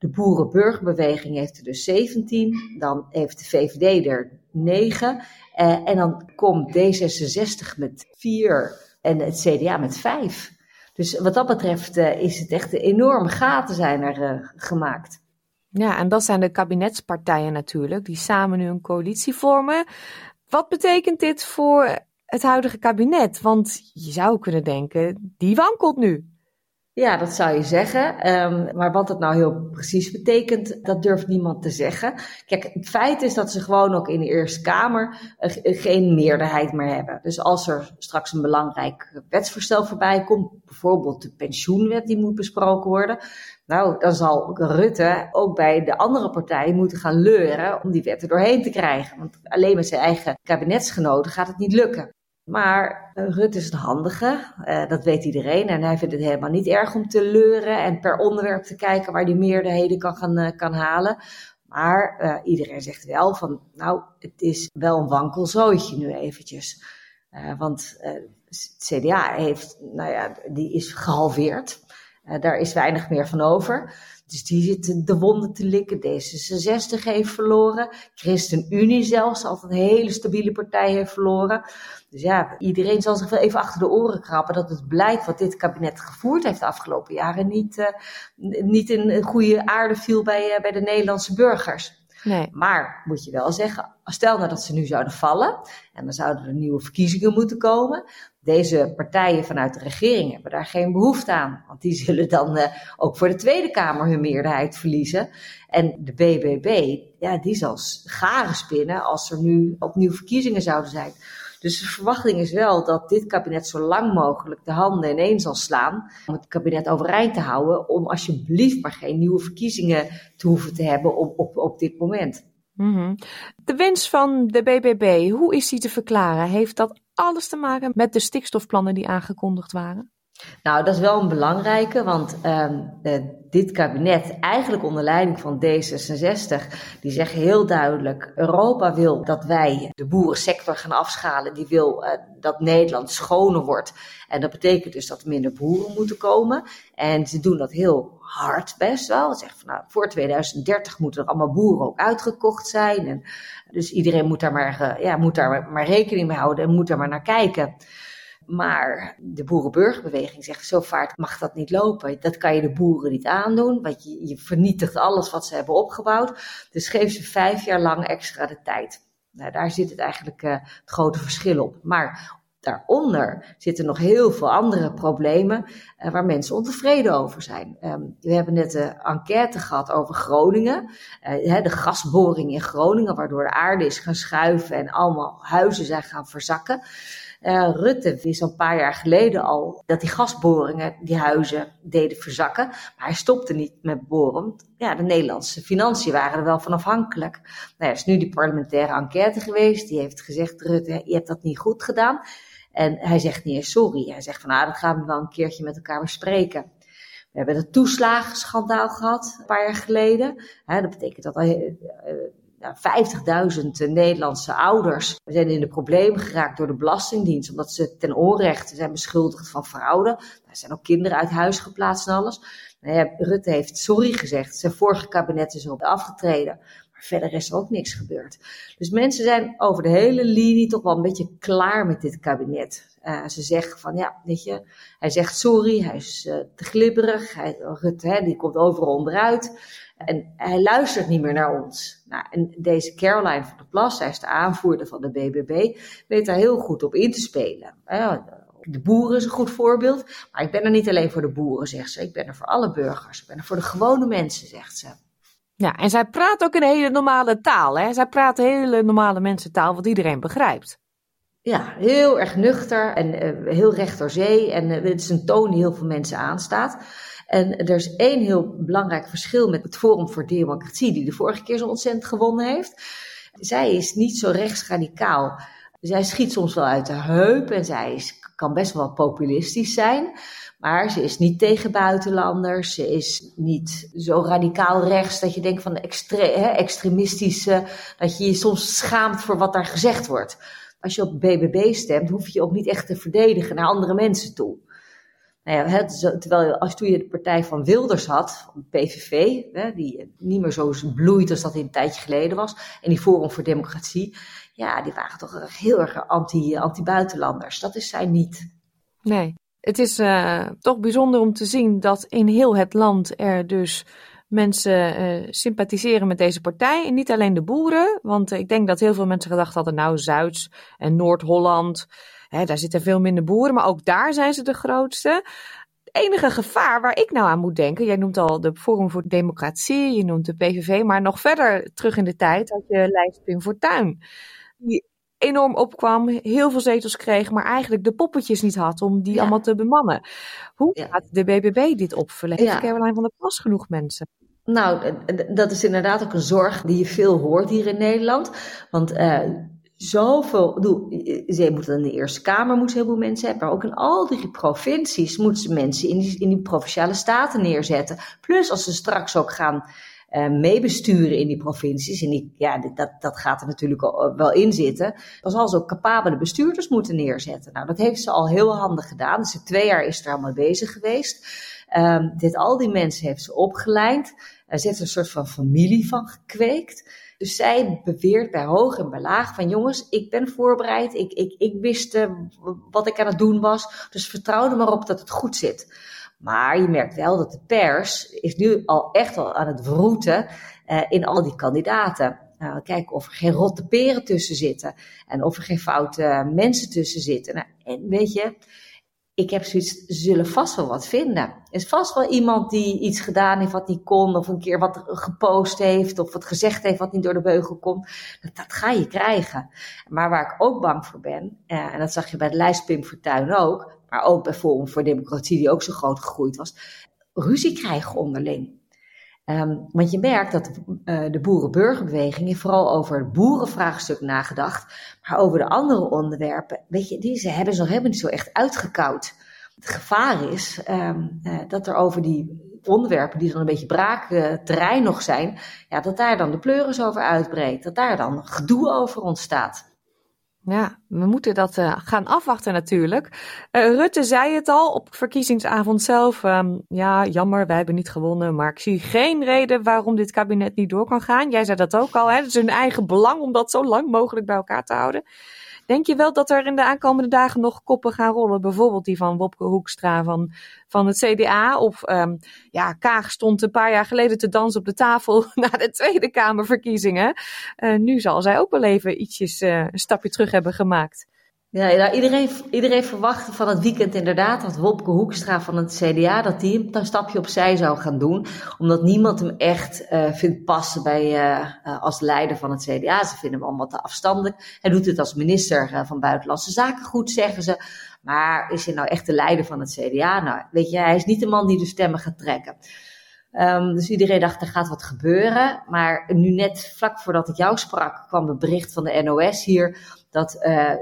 De boerenburgerbeweging heeft er dus 17. Dan heeft de VVD er 9. en dan komt D66 met 4 en het CDA met 5. Dus wat dat betreft is het echt enorme gaten zijn er gemaakt. Ja, en dat zijn de kabinetspartijen natuurlijk, die samen nu een coalitie vormen. Wat betekent dit voor het huidige kabinet? Want je zou kunnen denken, die wankelt nu. Ja, dat zou je zeggen. Um, maar wat het nou heel precies betekent, dat durft niemand te zeggen. Kijk, het feit is dat ze gewoon ook in de Eerste Kamer uh, geen meerderheid meer hebben. Dus als er straks een belangrijk wetsvoorstel voorbij komt, bijvoorbeeld de pensioenwet die moet besproken worden, nou, dan zal Rutte ook bij de andere partijen moeten gaan leuren om die wet er doorheen te krijgen. Want alleen met zijn eigen kabinetsgenoten gaat het niet lukken. Maar uh, Rutte is een handige, uh, dat weet iedereen. En hij vindt het helemaal niet erg om te leuren en per onderwerp te kijken waar hij meerderheden kan, gaan, uh, kan halen. Maar iedereen zegt wel van, nou, het is wel een wankel zootje nu eventjes. want het CDA heeft, nou ja, die is gehalveerd. daar is weinig meer van over. Dus die zitten de wonden te likken. D66 heeft verloren. ChristenUnie zelfs, altijd een hele stabiele partij, heeft verloren. Dus ja, iedereen zal zich wel even achter de oren krabben dat het beleid wat dit kabinet gevoerd heeft de afgelopen jaren niet, uh, niet in goede aarde viel bij, uh, bij de Nederlandse burgers. Nee. Maar moet je wel zeggen, stel nou dat ze nu zouden vallen en dan zouden er nieuwe verkiezingen moeten komen. Deze partijen vanuit de regering hebben daar geen behoefte aan, want die zullen dan uh, ook voor de Tweede Kamer hun meerderheid verliezen. En de BBB, ja, die zal garen spinnen als er nu opnieuw verkiezingen zouden zijn. Dus de verwachting is wel dat dit kabinet zo lang mogelijk de handen ineen zal slaan om het kabinet overeind te houden, om alsjeblieft maar geen nieuwe verkiezingen te hoeven te hebben op, op, op dit moment. -hmm. De wens van de BBB, hoe is die te verklaren? Heeft dat alles te maken met de stikstofplannen die aangekondigd waren? Nou, dat is wel een belangrijke, want um, uh, dit kabinet, eigenlijk onder leiding van D66, die zeggen heel duidelijk: Europa wil dat wij de boerensector gaan afschalen. Die wil uh, dat Nederland schoner wordt. En dat betekent dus dat er minder boeren moeten komen. En ze doen dat heel hard best wel. Ze zeggen van nou, voor 2030 moeten er allemaal boeren ook uitgekocht zijn. En dus iedereen moet daar maar, uh, ja, moet daar maar rekening mee houden en moet daar maar naar kijken. Maar de boerenburgerbeweging zegt, zo vaart mag dat niet lopen. Dat kan je de boeren niet aandoen, want je, je vernietigt alles wat ze hebben opgebouwd. Dus geef ze vijf jaar lang extra de tijd. Nou, daar zit het eigenlijk uh, het grote verschil op. Maar daaronder zitten nog heel veel andere problemen uh, waar mensen ontevreden over zijn. Um, we hebben net de enquête gehad over Groningen, uh, de gasboring in Groningen, waardoor de aarde is gaan schuiven en allemaal huizen zijn gaan verzakken. Uh, Rutte wist al een paar jaar geleden al dat die gasboringen die huizen deden verzakken. Maar hij stopte niet met boren. Ja, de Nederlandse financiën waren er wel van afhankelijk. Nou, er is nu die parlementaire enquête geweest. Die heeft gezegd, Rutte, je hebt dat niet goed gedaan. En hij zegt niet eens sorry. Hij zegt van, nou, dat gaan we wel een keertje met elkaar bespreken. We hebben het toeslagenschandaal gehad, een paar jaar geleden. dat betekent dat nou, 50.000 Nederlandse ouders zijn in de problemen geraakt door de Belastingdienst, omdat ze ten onrechte zijn beschuldigd van fraude. Er zijn ook kinderen uit huis geplaatst en alles. Nou ja, Rutte heeft sorry gezegd. Zijn vorige kabinet is erop afgetreden. Maar verder is er ook niks gebeurd. Dus mensen zijn over de hele linie toch wel een beetje klaar met dit kabinet. Uh, ze zeggen van ja, weet je, hij zegt sorry, hij is uh, te glibberig. Hij, Rutte, hè, die komt overal onderuit. En hij luistert niet meer naar ons. Nou, en deze Caroline van der Plas, zij is de aanvoerder van de BBB, weet daar heel goed op in te spelen. De boeren is een goed voorbeeld, maar ik ben er niet alleen voor de boeren, zegt ze. Ik ben er voor alle burgers. Ik ben er voor de gewone mensen, zegt ze. Ja, en zij praat ook een hele normale taal. Hè? Zij praat een hele normale mensentaal, wat iedereen begrijpt. Ja, heel erg nuchter en heel recht door zee. En het is een toon die heel veel mensen aanstaat. En er is één heel belangrijk verschil met het Forum voor Democratie, die de vorige keer zo ontzettend gewonnen heeft. Zij is niet zo rechtsradicaal. Zij schiet soms wel uit de heup en zij kan best wel populistisch zijn. Maar ze is niet tegen buitenlanders. Ze is niet zo radicaal rechts dat je denkt van extre hè, extremistische. Dat je je soms schaamt voor wat daar gezegd wordt. Als je op BBB stemt, hoef je je ook niet echt te verdedigen naar andere mensen toe. Nou ja, terwijl als toen je de partij van Wilders had, van PVV, hè, die niet meer zo bloeit als dat een tijdje geleden was, en die Forum voor Democratie, ja, die waren toch heel erg anti-buitenlanders. dat is zij niet. Nee, het is uh, toch bijzonder om te zien dat in heel het land er dus mensen uh, sympathiseren met deze partij. En niet alleen de boeren, want ik denk dat heel veel mensen gedacht hadden, nou, Zuid- en Noord-Holland daar zitten veel minder boeren, maar ook daar zijn ze de grootste. Het enige gevaar waar ik nou aan moet denken, jij noemt al de Forum voor Democratie, je noemt de PVV, maar nog verder terug in de tijd had je Lijst Pim Fortuyn. Die enorm opkwam, heel veel zetels kreeg, maar eigenlijk de poppetjes niet had om die allemaal te bemannen. Hoe gaat de BBB dit opvullen? Heeft ja. Caroline van der Plas genoeg mensen? Nou, dat is inderdaad ook een zorg die je veel hoort hier in Nederland. Want uh, zoveel. Ze moeten in de Eerste Kamer moeten heel veel mensen hebben, maar ook in al die provincies moeten ze mensen in die, in die provinciale staten neerzetten. Plus als ze straks ook gaan uh, meebesturen in die provincies, en die, ja, dat, dat gaat er natuurlijk wel in zitten, dan zal ze ook capabele bestuurders moeten neerzetten. Nou, dat heeft ze al heel handig gedaan. Dus twee jaar is er al mee bezig geweest. Um, dit, al die mensen heeft ze opgeleid. Uh, ze heeft er een soort van familie van gekweekt. Dus zij beweert bij hoog en bij laag van jongens, ik ben voorbereid, ik, ik, ik wist uh, wat ik aan het doen was, dus vertrouw er maar op dat het goed zit. Maar je merkt wel dat de pers is nu al echt al aan het wroeten uh, in al die kandidaten. Uh, kijken of er geen rotte peren tussen zitten en of er geen foute mensen tussen zitten. Nou, en weet je, ik heb zoiets, zullen vast wel wat vinden. Er is vast wel iemand die iets gedaan heeft wat niet kon, of een keer wat gepost heeft, of wat gezegd heeft wat niet door de beugel komt. Dat, dat ga je krijgen. Maar waar ik ook bang voor ben, eh, en dat zag je bij de lijst Pim Fortuyn ook, maar ook bij Forum voor Democratie, die ook zo groot gegroeid was, ruzie krijgen onderling. Um, want je merkt dat uh, de boerenburgerbeweging heeft vooral over het boerenvraagstuk nagedacht, maar over de andere onderwerpen, weet je, die ze hebben ze nog helemaal niet zo echt uitgekoud. Het gevaar is um, uh, dat er over die onderwerpen die dan een beetje braak terrein nog zijn, ja, dat daar dan de pleuris over uitbreekt, dat daar dan gedoe over ontstaat. Ja, we moeten dat uh, gaan afwachten natuurlijk. Uh, Rutte zei het al op verkiezingsavond zelf. Um, ja, jammer, wij hebben niet gewonnen. Maar ik zie geen reden waarom dit kabinet niet door kan gaan. Jij zei dat ook al. Hè? Het is hun eigen belang om dat zo lang mogelijk bij elkaar te houden. Denk je wel dat er in de aankomende dagen nog koppen gaan rollen? Bijvoorbeeld die van Wopke Hoekstra van, van het CDA. Of um, ja, Kaag stond een paar jaar geleden te dansen op de tafel na de Tweede Kamerverkiezingen. Uh, nu zal zij ook wel even ietsjes uh, een stapje terug hebben gemaakt. Ja, iedereen, iedereen verwachtte van het weekend inderdaad dat Wopke Hoekstra van het CDA, dat die een stapje opzij zou gaan doen. Omdat niemand hem echt uh, vindt passen bij, uh, als leider van het CDA. Ze vinden hem allemaal te afstandelijk. Hij doet het als minister van Buitenlandse Zaken goed, zeggen ze. Maar is hij nou echt de leider van het CDA? Nou, weet je, hij is niet de man die de stemmen gaat trekken. Um, dus iedereen dacht, er gaat wat gebeuren. Maar nu net vlak voordat ik jou sprak, kwam het bericht van de NOS hier dat uh,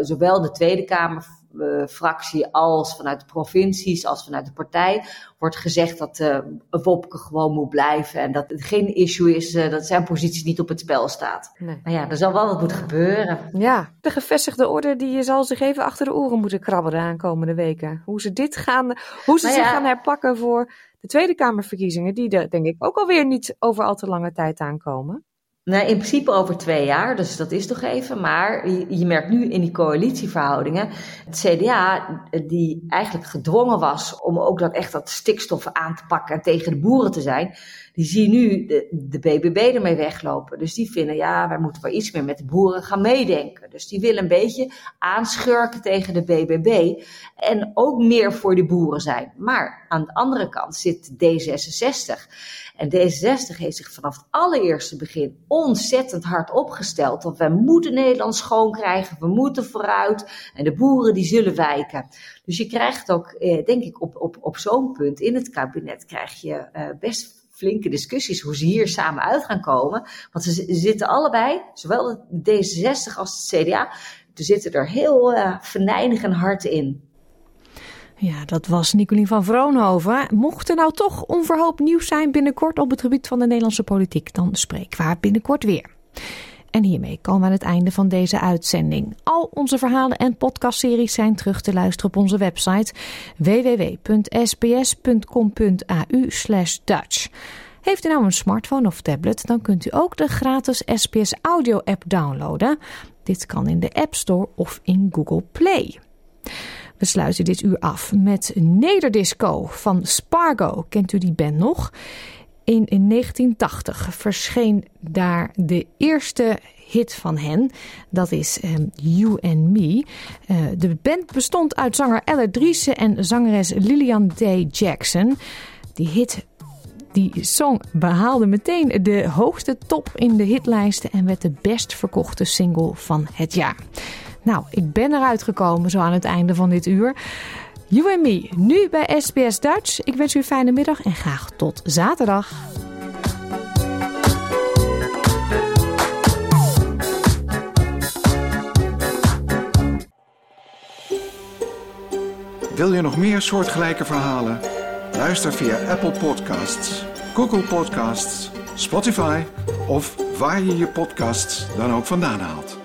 zowel de Tweede Kamerfractie uh, als vanuit de provincies, als vanuit de partij, wordt gezegd dat uh, Wopke gewoon moet blijven en dat het geen issue is, dat zijn positie niet op het spel staat. Nee. Maar ja, er zal wel wat moeten gebeuren. Ja, de gevestigde orde die zal zich even achter de oren moeten krabben de aankomende weken. Hoe ze dit gaan, hoe ze nou ja, zich gaan herpakken voor de Tweede Kamerverkiezingen, die er denk ik ook alweer niet over al te lange tijd aankomen. Nee, in principe over twee jaar, dus dat is toch even. Maar je, je, merkt nu in die coalitieverhoudingen, het CDA, die eigenlijk gedwongen was om ook dat echt dat stikstof aan te pakken en tegen de boeren te zijn, die zie nu de, de BBB ermee weglopen. Dus die vinden, ja, wij moeten wel iets meer met de boeren gaan meedenken. Dus die willen een beetje aanschurken tegen de BBB en ook meer voor de boeren zijn. Maar aan de andere kant zit D66. En D66 heeft zich vanaf het allereerste begin ontzettend hard opgesteld. Want wij moeten Nederland schoon krijgen, we moeten vooruit en de boeren die zullen wijken. Dus je krijgt ook, eh, denk ik, op, op, op zo'n punt in het kabinet krijg je eh, best flinke discussies hoe ze hier samen uit gaan komen. Want ze zitten allebei, zowel de D66 als het CDA, er zitten er heel uh, venijnig en hard in. Ja, dat was Nicolien van Vroonhoven. Mocht er nou toch onverhoopt nieuws zijn binnenkort op het gebied van de Nederlandse politiek, dan spreken we binnenkort weer. En hiermee komen we aan het einde van deze uitzending. Al onze verhalen en podcastseries zijn terug te luisteren op onze website www.sbs.com.au/dutch. Heeft u nou een smartphone of tablet, dan kunt u ook de gratis SBS Audio app downloaden. Dit kan in de App Store of in Google Play. We sluiten dit uur af met Nederdisco van Spargo. Kent u die band nog? In 1980 verscheen daar de eerste hit van hen. Dat is um, You and Me. Uh, de band bestond uit zanger Ella Driessen en zangeres Lillian Day Jackson. Die hit die song behaalde meteen de hoogste top in de hitlijsten en werd de best verkochte single van het jaar. Nou, ik ben eruit gekomen zo aan het einde van dit uur. You and Me, nu bij SBS Dutch. Ik wens u een fijne middag en graag tot zaterdag. Wil je nog meer soortgelijke verhalen? Luister via Apple Podcasts, Google Podcasts, Spotify of waar je je podcasts dan ook vandaan haalt.